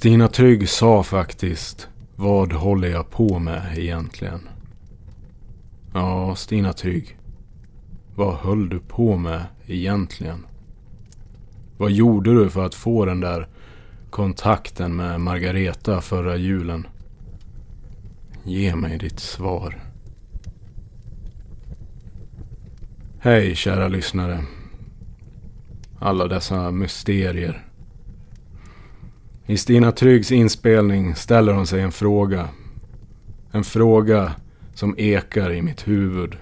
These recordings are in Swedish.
Stina Trygg sa faktiskt Vad håller jag på med egentligen? Ja, Stina Trygg. Vad höll du på med egentligen? Vad gjorde du för att få den där kontakten med Margareta förra julen? Ge mig ditt svar. Hej kära lyssnare. Alla dessa mysterier. I Stina Tryggs inspelning ställer hon sig en fråga. En fråga som ekar i mitt huvud.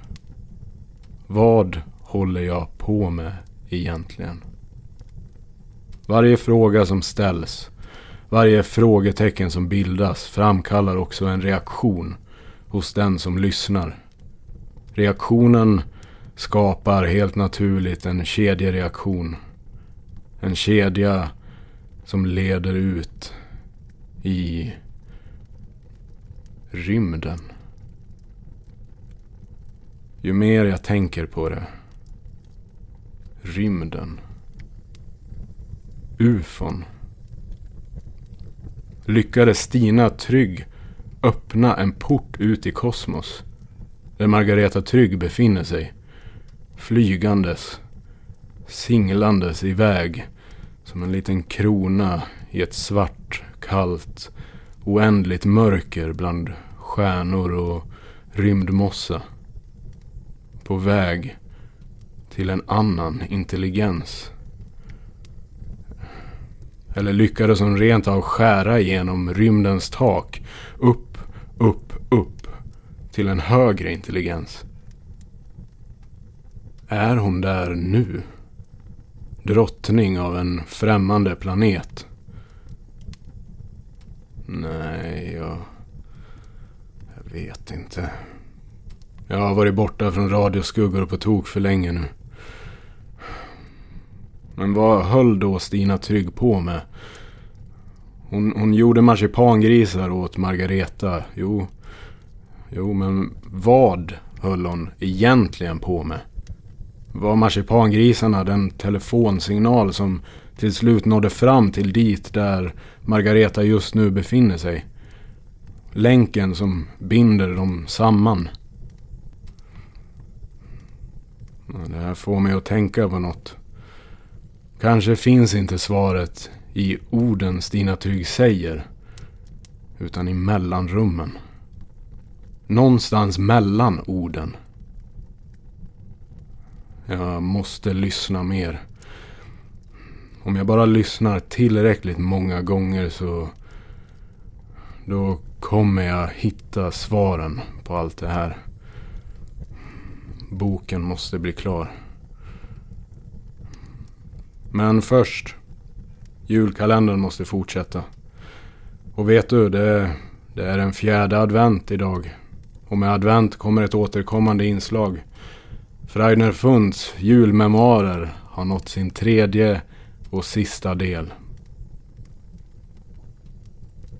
Vad håller jag på med egentligen? Varje fråga som ställs, varje frågetecken som bildas framkallar också en reaktion hos den som lyssnar. Reaktionen skapar helt naturligt en kedjereaktion. En kedja som leder ut i rymden. Ju mer jag tänker på det. Rymden. Ufon. Lyckades Stina Trygg öppna en port ut i kosmos. Där Margareta Trygg befinner sig. Flygandes. Singlandes iväg. Som en liten krona i ett svart, kallt, oändligt mörker bland stjärnor och rymdmossa på väg till en annan intelligens. Eller lyckades hon rent av skära igenom rymdens tak upp, upp, upp till en högre intelligens. Är hon där nu? Drottning av en främmande planet? Nej, jag... Jag vet inte. Jag har varit borta från radioskuggor på tok för länge nu. Men vad höll då Stina Trygg på med? Hon, hon gjorde marsipangrisar åt Margareta. Jo, jo, men vad höll hon egentligen på med? Var marsipangrisarna den telefonsignal som till slut nådde fram till dit där Margareta just nu befinner sig? Länken som binder dem samman. Det här får mig att tänka på något. Kanske finns inte svaret i orden Stina Trygg säger. Utan i mellanrummen. Någonstans mellan orden. Jag måste lyssna mer. Om jag bara lyssnar tillräckligt många gånger så... Då kommer jag hitta svaren på allt det här. Boken måste bli klar. Men först. Julkalendern måste fortsätta. Och vet du, det, det är en fjärde advent idag. Och med advent kommer ett återkommande inslag. Freidner Funds julmemoarer har nått sin tredje och sista del.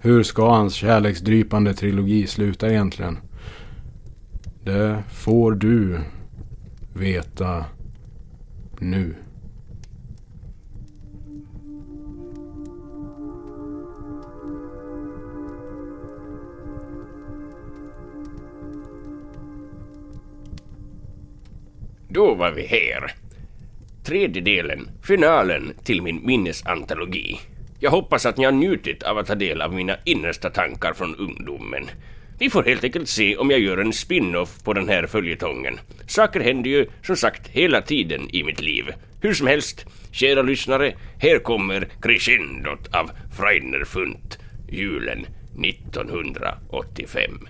Hur ska hans kärleksdrypande trilogi sluta egentligen? Det får du veta nu. Då var vi här. Tredje delen, finalen till min minnesantologi. Jag hoppas att ni har njutit av att ta del av mina innersta tankar från ungdomen. Vi får helt enkelt se om jag gör en spin-off på den här följetongen. Saker händer ju som sagt hela tiden i mitt liv. Hur som helst, kära lyssnare, här kommer crescendot av Freidner Funt, julen 1985.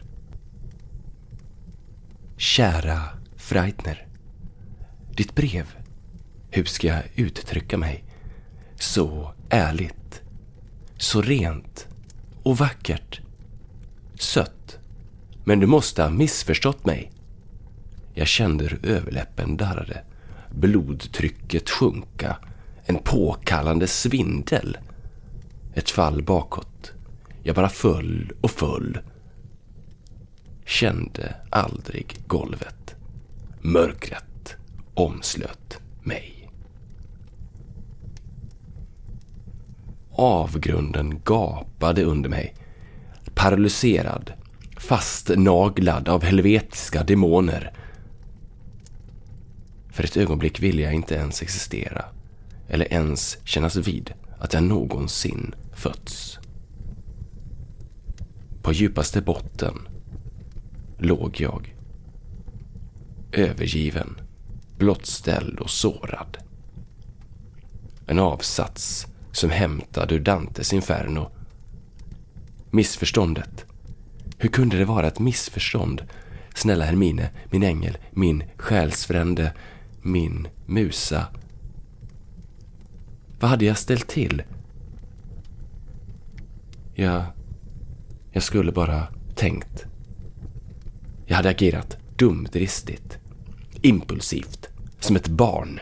Kära Freidner. Ditt brev. Hur ska jag uttrycka mig? Så ärligt. Så rent. Och vackert. Sött. Men du måste ha missförstått mig. Jag kände hur överläppen darrade. Blodtrycket sjunka. En påkallande svindel. Ett fall bakåt. Jag bara föll och föll. Kände aldrig golvet. Mörkret omslöt mig. avgrunden gapade under mig. Paralyserad, fastnaglad av helvetiska demoner. För ett ögonblick ville jag inte ens existera eller ens kännas vid att jag någonsin fötts. På djupaste botten låg jag. Övergiven, blottställd och sårad. En avsats som hämtad ur Dantes Inferno. Missförståndet. Hur kunde det vara ett missförstånd? Snälla Hermine, min ängel, min själsfrände, min musa. Vad hade jag ställt till? Jag... Jag skulle bara tänkt. Jag hade agerat dumdristigt, impulsivt, som ett barn.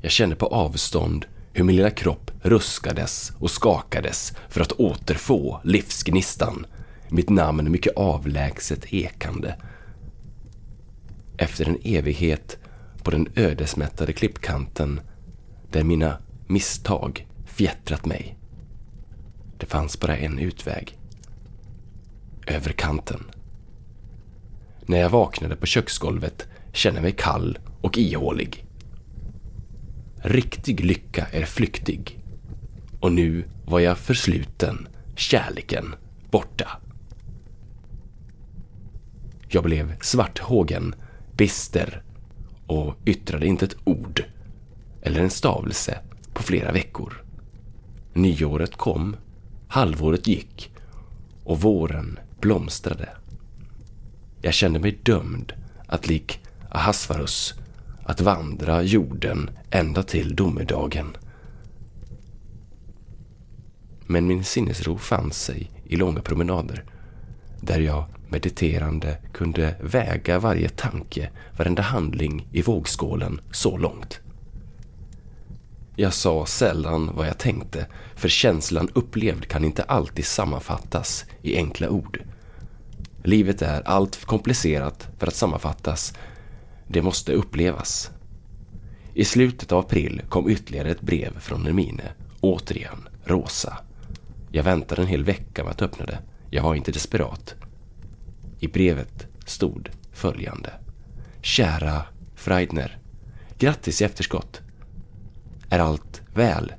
Jag kände på avstånd hur min lilla kropp ruskades och skakades för att återfå livsgnistan, mitt namn mycket avlägset ekande. Efter en evighet på den ödesmättade klippkanten där mina misstag fjättrat mig. Det fanns bara en utväg. Över kanten. När jag vaknade på köksgolvet känner mig kall och ihålig. Riktig lycka är flyktig. Och nu var jag försluten, kärleken borta. Jag blev svarthågen, bister och yttrade inte ett ord eller en stavelse på flera veckor. Nyåret kom, halvåret gick och våren blomstrade. Jag kände mig dömd att lik Ahasvarus att vandra jorden ända till domedagen. Men min sinnesro fann sig i långa promenader där jag mediterande kunde väga varje tanke, varenda handling i vågskålen så långt. Jag sa sällan vad jag tänkte, för känslan upplevd kan inte alltid sammanfattas i enkla ord. Livet är allt för komplicerat för att sammanfattas. Det måste upplevas. I slutet av april kom ytterligare ett brev från Hermine. Återigen rosa. Jag väntade en hel vecka med att öppna det. Jag var inte desperat. I brevet stod följande. Kära Freidner. Grattis i efterskott. Är allt väl?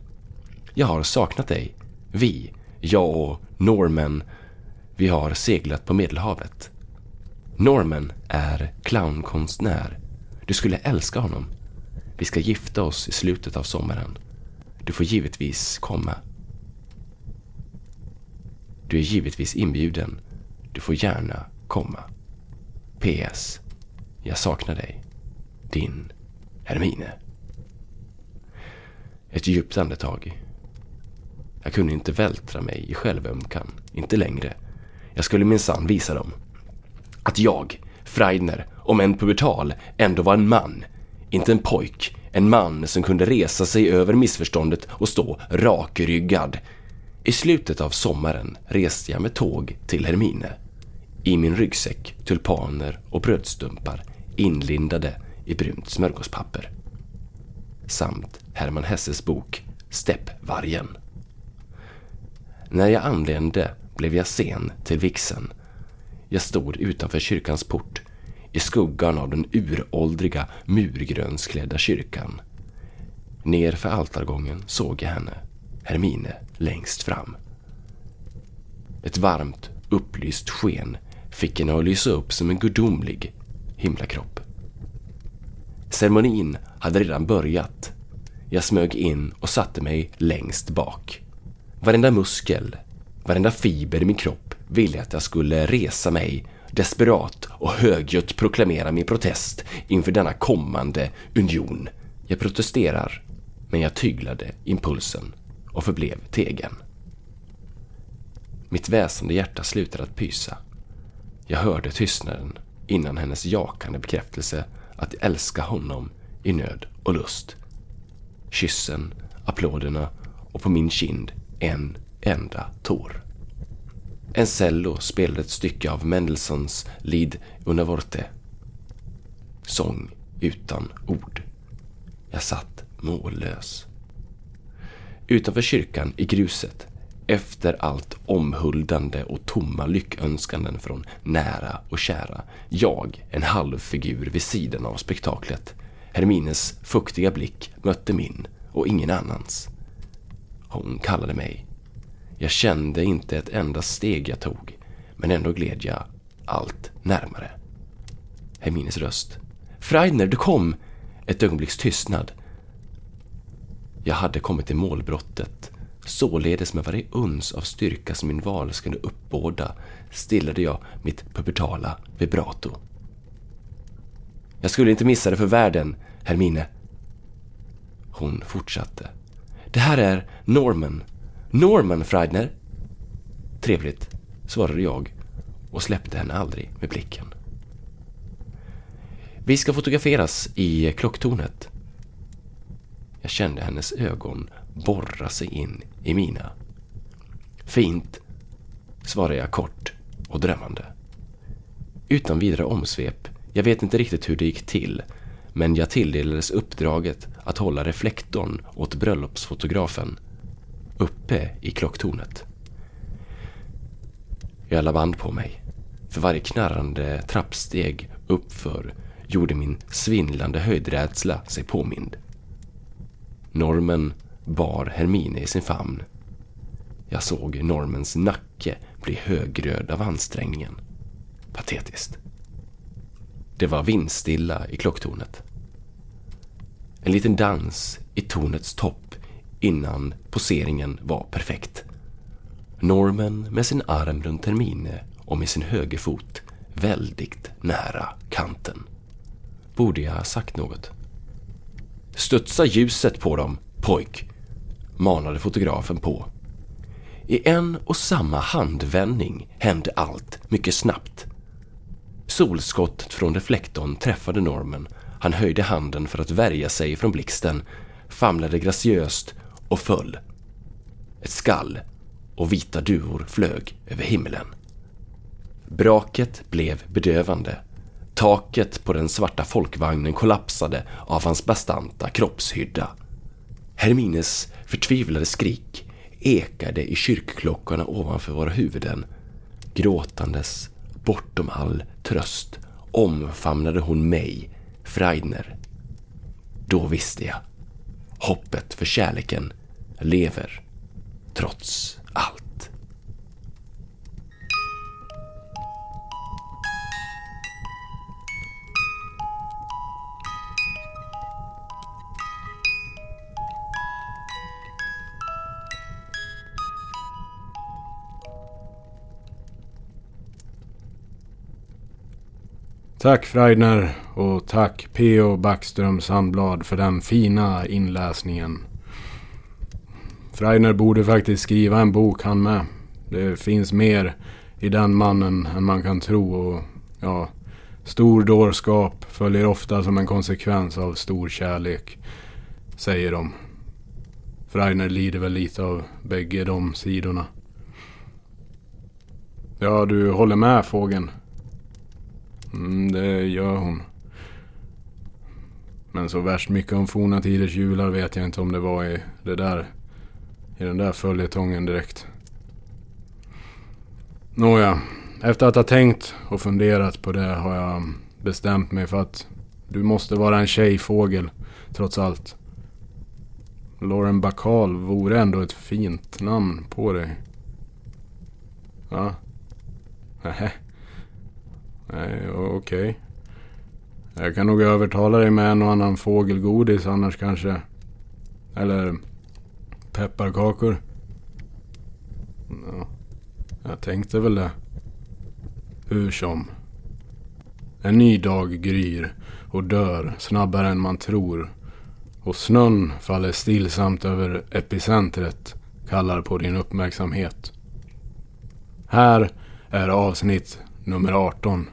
Jag har saknat dig. Vi, jag och Norman, vi har seglat på Medelhavet. Norman är clownkonstnär. Du skulle älska honom. Vi ska gifta oss i slutet av sommaren. Du får givetvis komma. Du är givetvis inbjuden. Du får gärna komma. PS. Jag saknar dig. Din Hermine. Ett djupt andetag. Jag kunde inte vältra mig i självömkan. Inte längre. Jag skulle minsann visa dem. Att jag, Freidner, om en pubertal, ändå var en man. Inte en pojk. En man som kunde resa sig över missförståndet och stå rakryggad. I slutet av sommaren reste jag med tåg till Hermine. I min ryggsäck tulpaner och brödstumpar inlindade i brunt smörgåspapper. Samt Hermann Hesses bok Steppvargen. När jag anlände blev jag sen till vixen. Jag stod utanför kyrkans port i skuggan av den uråldriga murgrönsklädda kyrkan. Nerför altargången såg jag henne, Hermine, längst fram. Ett varmt, upplyst sken fick henne att lysa upp som en gudomlig himlakropp. Ceremonin hade redan börjat. Jag smög in och satte mig längst bak. Varenda muskel, varenda fiber i min kropp ville att jag skulle resa mig desperat och högljutt proklamera min protest inför denna kommande union. Jag protesterar, men jag tyglade impulsen och förblev tegen. Mitt väsande hjärta slutade att pysa. Jag hörde tystnaden innan hennes jakande bekräftelse att älska honom i nöd och lust. Kyssen, applåderna och på min kind en enda tår. En cello spelade ett stycke av Mendelssohns Lied una vorte. Sång utan ord. Jag satt mållös. Utanför kyrkan i gruset efter allt omhuldande och tomma lyckönskanden från nära och kära. Jag, en halvfigur vid sidan av spektaklet. Hermines fuktiga blick mötte min och ingen annans. Hon kallade mig. Jag kände inte ett enda steg jag tog, men ändå gled jag allt närmare. Hermines röst. Freidner, du kom! Ett ögonblicks tystnad. Jag hade kommit till målbrottet Således med varje uns av styrka som min val skulle uppbåda stillade jag mitt pubertala vibrato. Jag skulle inte missa det för världen, Hermine. Hon fortsatte. Det här är Norman. Norman Freidner. Trevligt, svarade jag och släppte henne aldrig med blicken. Vi ska fotograferas i klocktornet. Jag kände hennes ögon borra sig in i mina. Fint, svarade jag kort och drömmande. Utan vidare omsvep, jag vet inte riktigt hur det gick till, men jag tilldelades uppdraget att hålla reflektorn åt bröllopsfotografen uppe i klocktornet. Jag la band på mig. För varje knarrande trappsteg uppför gjorde min svindlande höjdrädsla sig påmind. Normen bar Hermine i sin famn. Jag såg Normens nacke bli högröd av ansträngningen. Patetiskt. Det var vindstilla i klocktornet. En liten dans i tornets topp innan poseringen var perfekt. Norman med sin arm runt Hermine och med sin högerfot väldigt nära kanten. Borde jag ha sagt något? Studsa ljuset på dem, pojk, manade fotografen på. I en och samma handvändning hände allt mycket snabbt. Solskottet från reflektorn träffade Norman. Han höjde handen för att värja sig från blixten, famlade graciöst och föll. Ett skall och vita duvor flög över himlen. Braket blev bedövande. Taket på den svarta folkvagnen kollapsade av hans bastanta kroppshydda. Hermines förtvivlade skrik ekade i kyrkklockorna ovanför våra huvuden. Gråtandes, bortom all tröst, omfamnade hon mig, Freidner. Då visste jag. Hoppet för kärleken lever, trots allt. Tack Freidner och tack P.O. Backström Sandblad för den fina inläsningen. Freiner borde faktiskt skriva en bok han med. Det finns mer i den mannen än man kan tro och ja, stor dårskap följer ofta som en konsekvens av stor kärlek, säger de. Freiner lider väl lite av bägge de sidorna. Ja, du håller med fågeln? Mm, det gör hon. Men så värst mycket om forna tiders jular vet jag inte om det var i det där. I den där följetongen direkt. Nåja, efter att ha tänkt och funderat på det har jag bestämt mig för att du måste vara en tjejfågel, trots allt. Lauren Bacall vore ändå ett fint namn på dig. Va? Nähä. Nej, okej. Okay. Jag kan nog övertala dig med en och annan fågelgodis annars kanske. Eller pepparkakor. Ja, jag tänkte väl det. Hur som. En ny dag gryr och dör snabbare än man tror. Och snön faller stillsamt över epicentret kallar på din uppmärksamhet. Här är avsnitt nummer 18.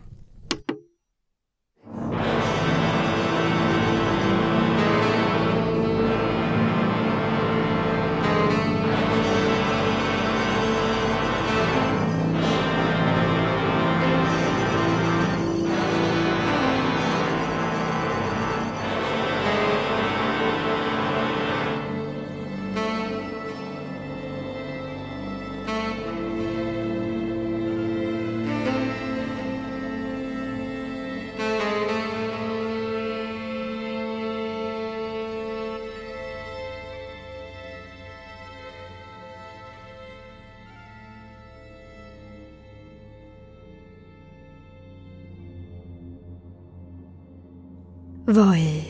Vad i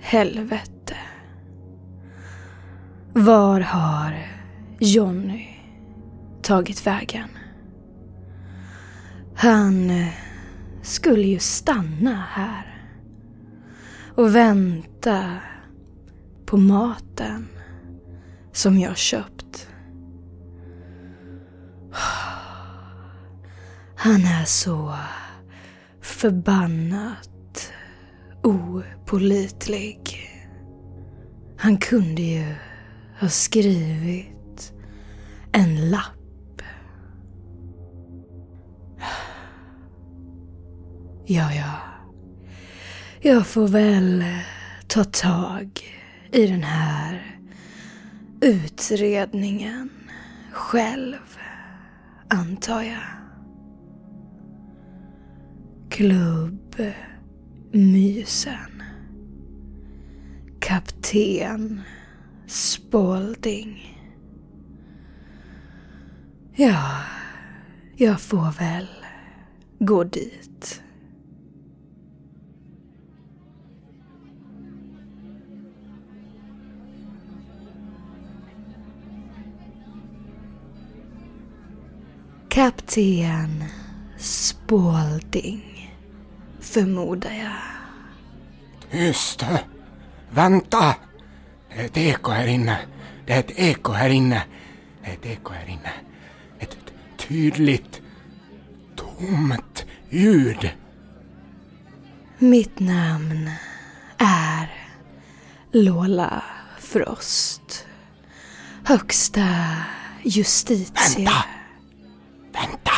helvete? Var har Jonny tagit vägen? Han eh, skulle ju stanna här och vänta på maten som jag köpt. Han är så förbannat opolitlig. Han kunde ju ha skrivit en lapp. Ja, ja. Jag får väl ta tag i den här utredningen själv, antar jag. Klubb Mysen. Kapten Spalding. Ja, jag får väl gå dit. Kapten Spalding, förmodar jag. Tyst! Vänta! Det är ett eko här inne. Det är ett eko här inne. Det är ett eko här inne. Ett tydligt, tomt ljud. Mitt namn är Lola Frost. Högsta justitie... Vänta! Vänta!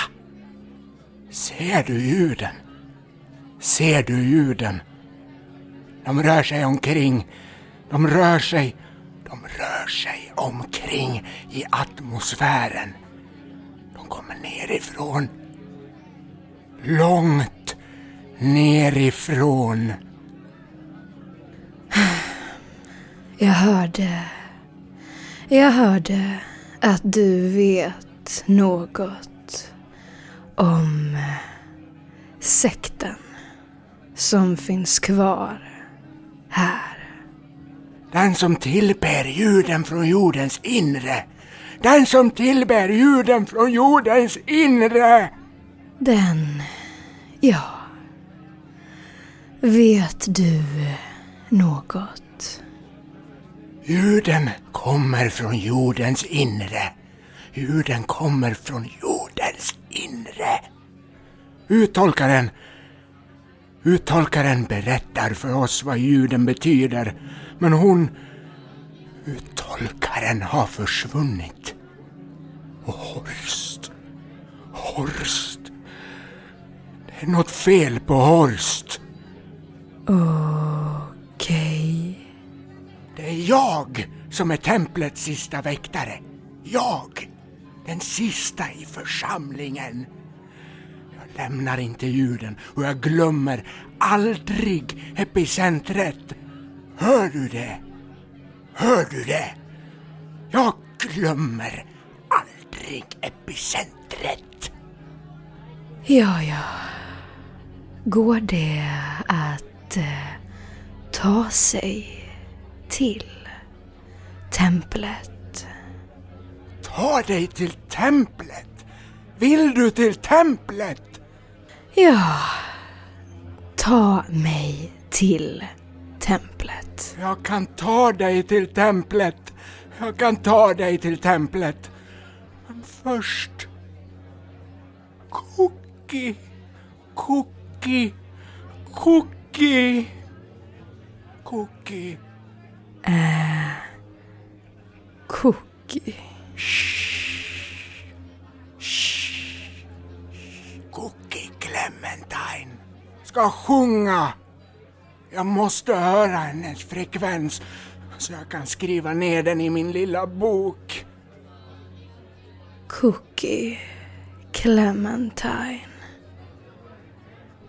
Ser du ljuden? Ser du ljuden? De rör sig omkring. De rör sig. De rör sig omkring i atmosfären. De kommer nerifrån. Långt nerifrån. Jag hörde... Jag hörde att du vet något om eh, sekten som finns kvar här. Den som tillber ljuden från jordens inre. Den som tillber ljuden från jordens inre. Den... Ja. Vet du något? Ljuden kommer från jordens inre. Ljuden kommer från jordens inre. Uttolkaren Uttolkaren berättar för oss vad ljuden betyder, men hon, uttolkaren, har försvunnit. Och Horst, Horst. Det är något fel på Horst. Okej. Det är jag som är templets sista väktare. Jag, den sista i församlingen. Lämnar inte ljuden och jag glömmer aldrig epicentret. Hör du det? Hör du det? Jag glömmer aldrig epicentret. Ja, ja. Går det att eh, ta sig till templet? Ta dig till templet. Vill du till templet? Ja, ta mig till templet. Jag kan ta dig till templet. Jag kan ta dig till templet. Men först... Cookie. Cookie. Cookie. Cookie. Cookie. Cookie Clementine ska sjunga. Jag måste höra hennes frekvens så jag kan skriva ner den i min lilla bok. Cookie Clementine.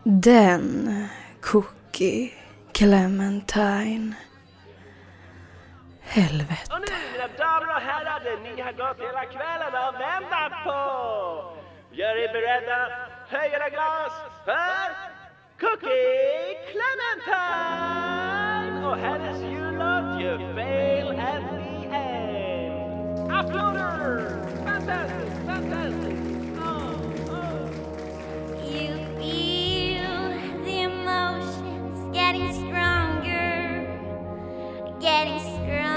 Den Cookie Clementine. Helvete. Och nu mina damer och herrar, det ni har gått hela kvällen och väntat på! Gör er beredda, Hey, in a glass for Cookie Clementine. Oh, or how does you lot, you fail at the end. Uploader! Fantastic, fantastic. You feel the emotions getting stronger, getting stronger.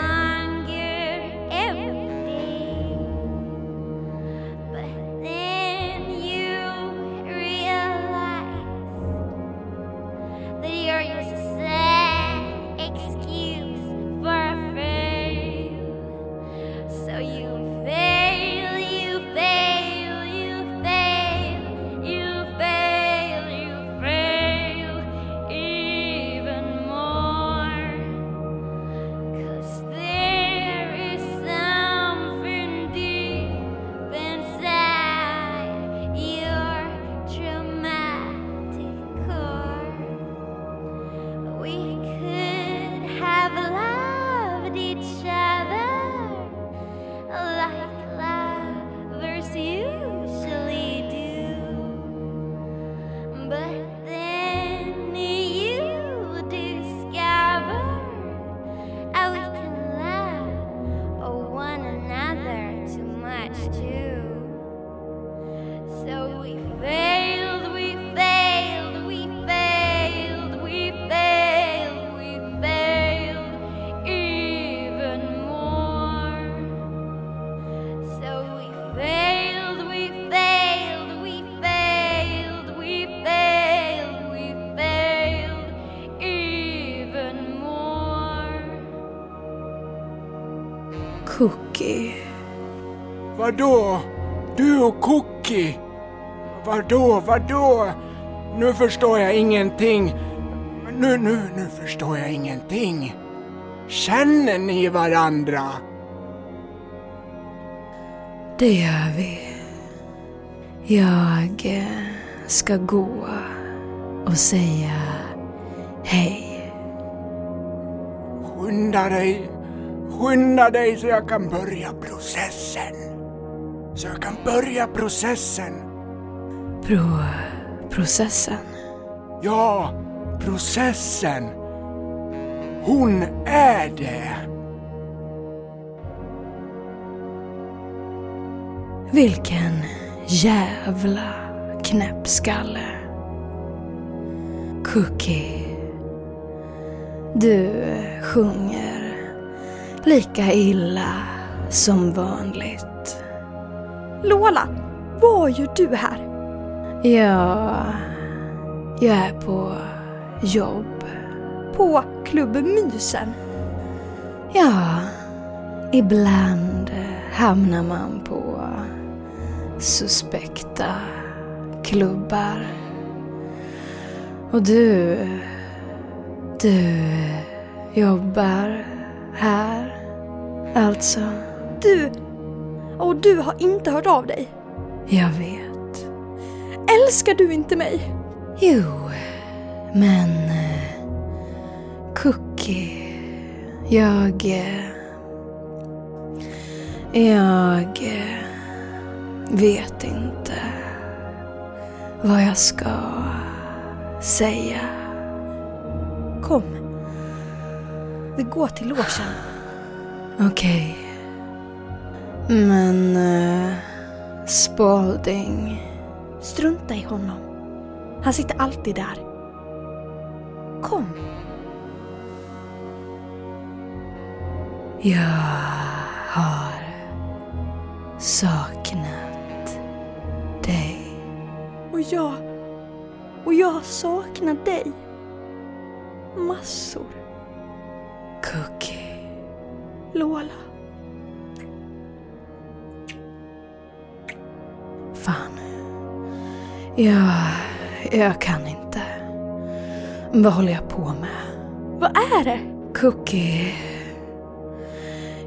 Cookie. Vadå? Du och Cookie? Vadå, vadå? Nu förstår jag ingenting. Nu, nu, nu förstår jag ingenting. Känner ni varandra? Det gör vi. Jag eh, ska gå och säga hej. Skynda dig. Skynda dig så jag kan börja processen. Så jag kan börja processen. Pro processen. Ja, processen. Hon är det. Vilken jävla knäppskalle. Cookie. Du sjunger lika illa som vanligt. Lola, vad gör du här? Ja, jag är på jobb. På Klubb Mysen? Ja, ibland hamnar man på suspekta klubbar. Och du, du jobbar här, alltså? Du, och du har inte hört av dig. Jag vet. Älskar du inte mig? Jo, men eh, Cookie, jag... eh, Jag eh, vet inte vad jag ska säga. Kom. Vi går till logen. Okej. Men eh, Spalding, Strunta i honom. Han sitter alltid där. Kom. jag har saknat dig. Och jag... Och jag saknar dig. Massor. Cookie. Lola. Fan. Jag, jag kan inte. Vad håller jag på med? Vad är det? Cookie.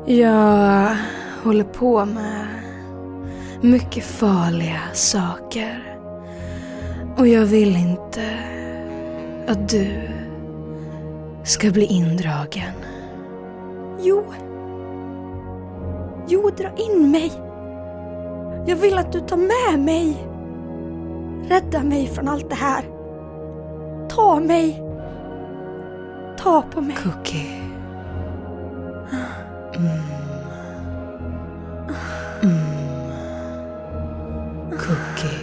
Jag håller på med mycket farliga saker. Och jag vill inte att du ska bli indragen. Jo. Jo, dra in mig. Jag vill att du tar med mig. Rädda mig från allt det här. Ta mig. Ta på mig. Cookie. Mm. Mm. Cookie.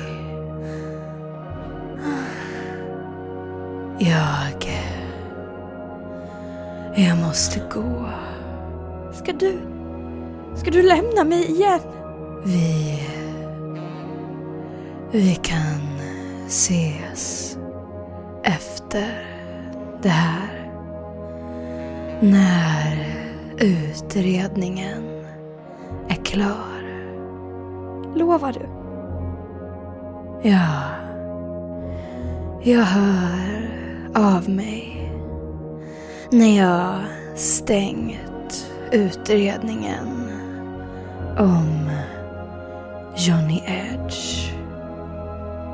Jag... Jag måste gå. Ska du... Ska du lämna mig igen? Vi... Vi kan ses efter det här. När utredningen är klar. Lovar du? Ja. Jag hör av mig när jag stängt utredningen om Johnny Edge.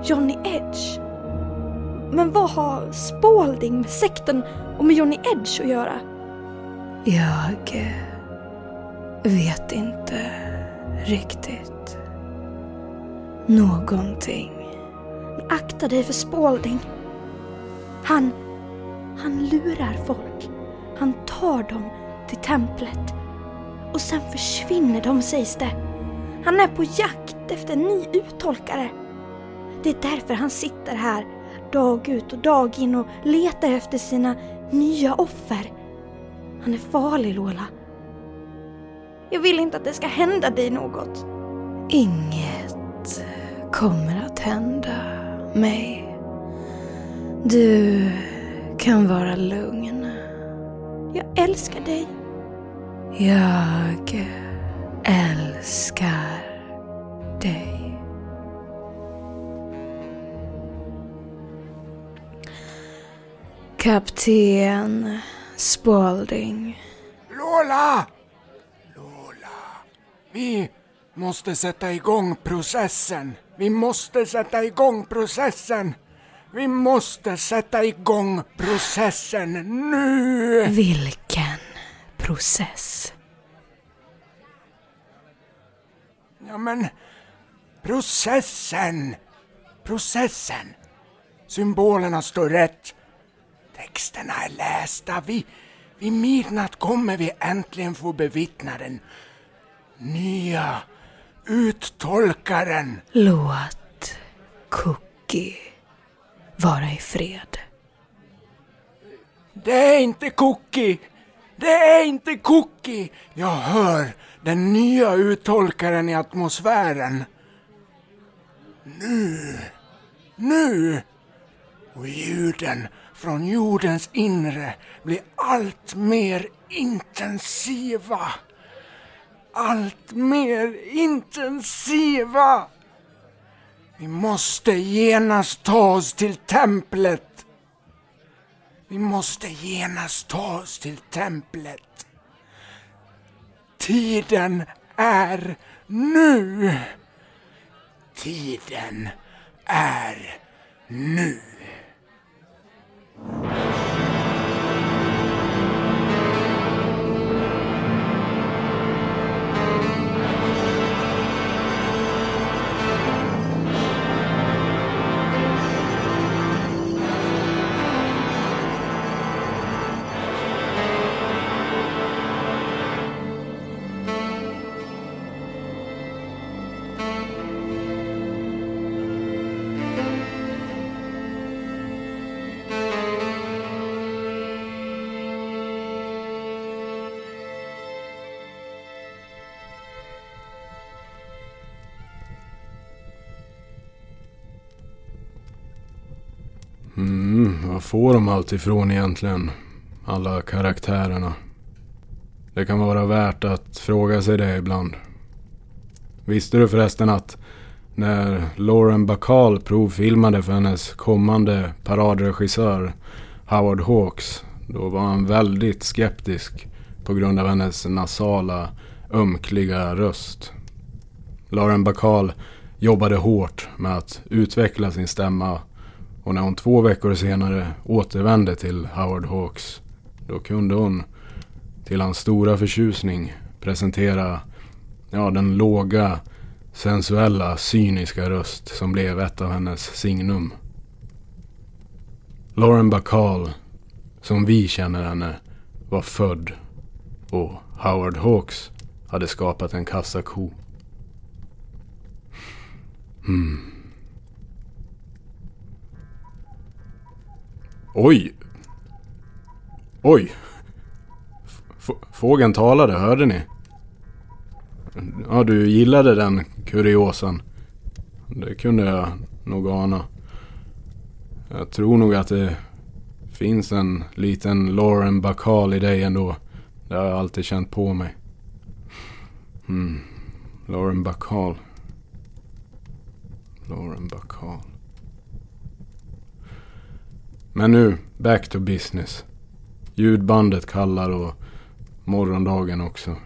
Johnny Edge? Men vad har Spalding med sekten och med Johnny Edge att göra? Jag vet inte riktigt. Någonting. Men akta dig för Spalding. Han... Han lurar folk. Han tar dem till templet. Och sen försvinner de sägs det. Han är på jakt efter en ny uttolkare. Det är därför han sitter här dag ut och dag in och letar efter sina nya offer. Han är farlig Lola. Jag vill inte att det ska hända dig något. Inget kommer att hända mig. Du kan vara lugn. Jag älskar dig. Jag älskar dig. Kapten Spalding. Lola! Lola. Vi måste sätta igång processen. Vi måste sätta igång processen. Vi måste sätta igång processen nu! Vilken process? Ja, men processen! Processen! Symbolerna står rätt. Texterna är lästa. Vi, vid midnatt kommer vi äntligen få bevittna den nya uttolkaren. Låt Cookie vara i fred. Det är inte Cookie! Det är inte Cookie! Jag hör den nya uttolkaren i atmosfären. Nu, nu! Och ljuden från jordens inre blir allt mer intensiva. Allt mer intensiva! Vi måste genast ta oss till templet. Vi måste genast ta oss till templet. Tiden är nu. Tiden är nu. Var vad får de allt ifrån egentligen? Alla karaktärerna. Det kan vara värt att fråga sig det ibland. Visste du förresten att när Lauren Bacall provfilmade för hennes kommande paradregissör Howard Hawks, då var han väldigt skeptisk på grund av hennes nasala, ömkliga röst. Lauren Bacall jobbade hårt med att utveckla sin stämma och när hon två veckor senare återvände till Howard Hawks då kunde hon till hans stora förtjusning presentera ja, den låga, sensuella, cyniska röst som blev ett av hennes signum. Lauren Bacall som vi känner henne var född och Howard Hawks hade skapat en kassako. Hmm. Oj! Oj! F fågeln talade, hörde ni? Ja, du gillade den kuriosan. Det kunde jag nog ana. Jag tror nog att det finns en liten Lauren Bacall i dig ändå. Det har jag alltid känt på mig. Hmm. Lauren Bacall. Lauren Bacall. Men nu, back to business. Ljudbandet kallar och morgondagen också.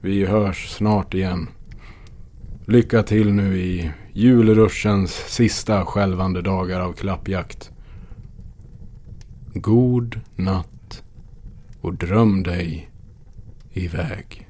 Vi hörs snart igen. Lycka till nu i julruschens sista skälvande dagar av klappjakt. God natt och dröm dig iväg.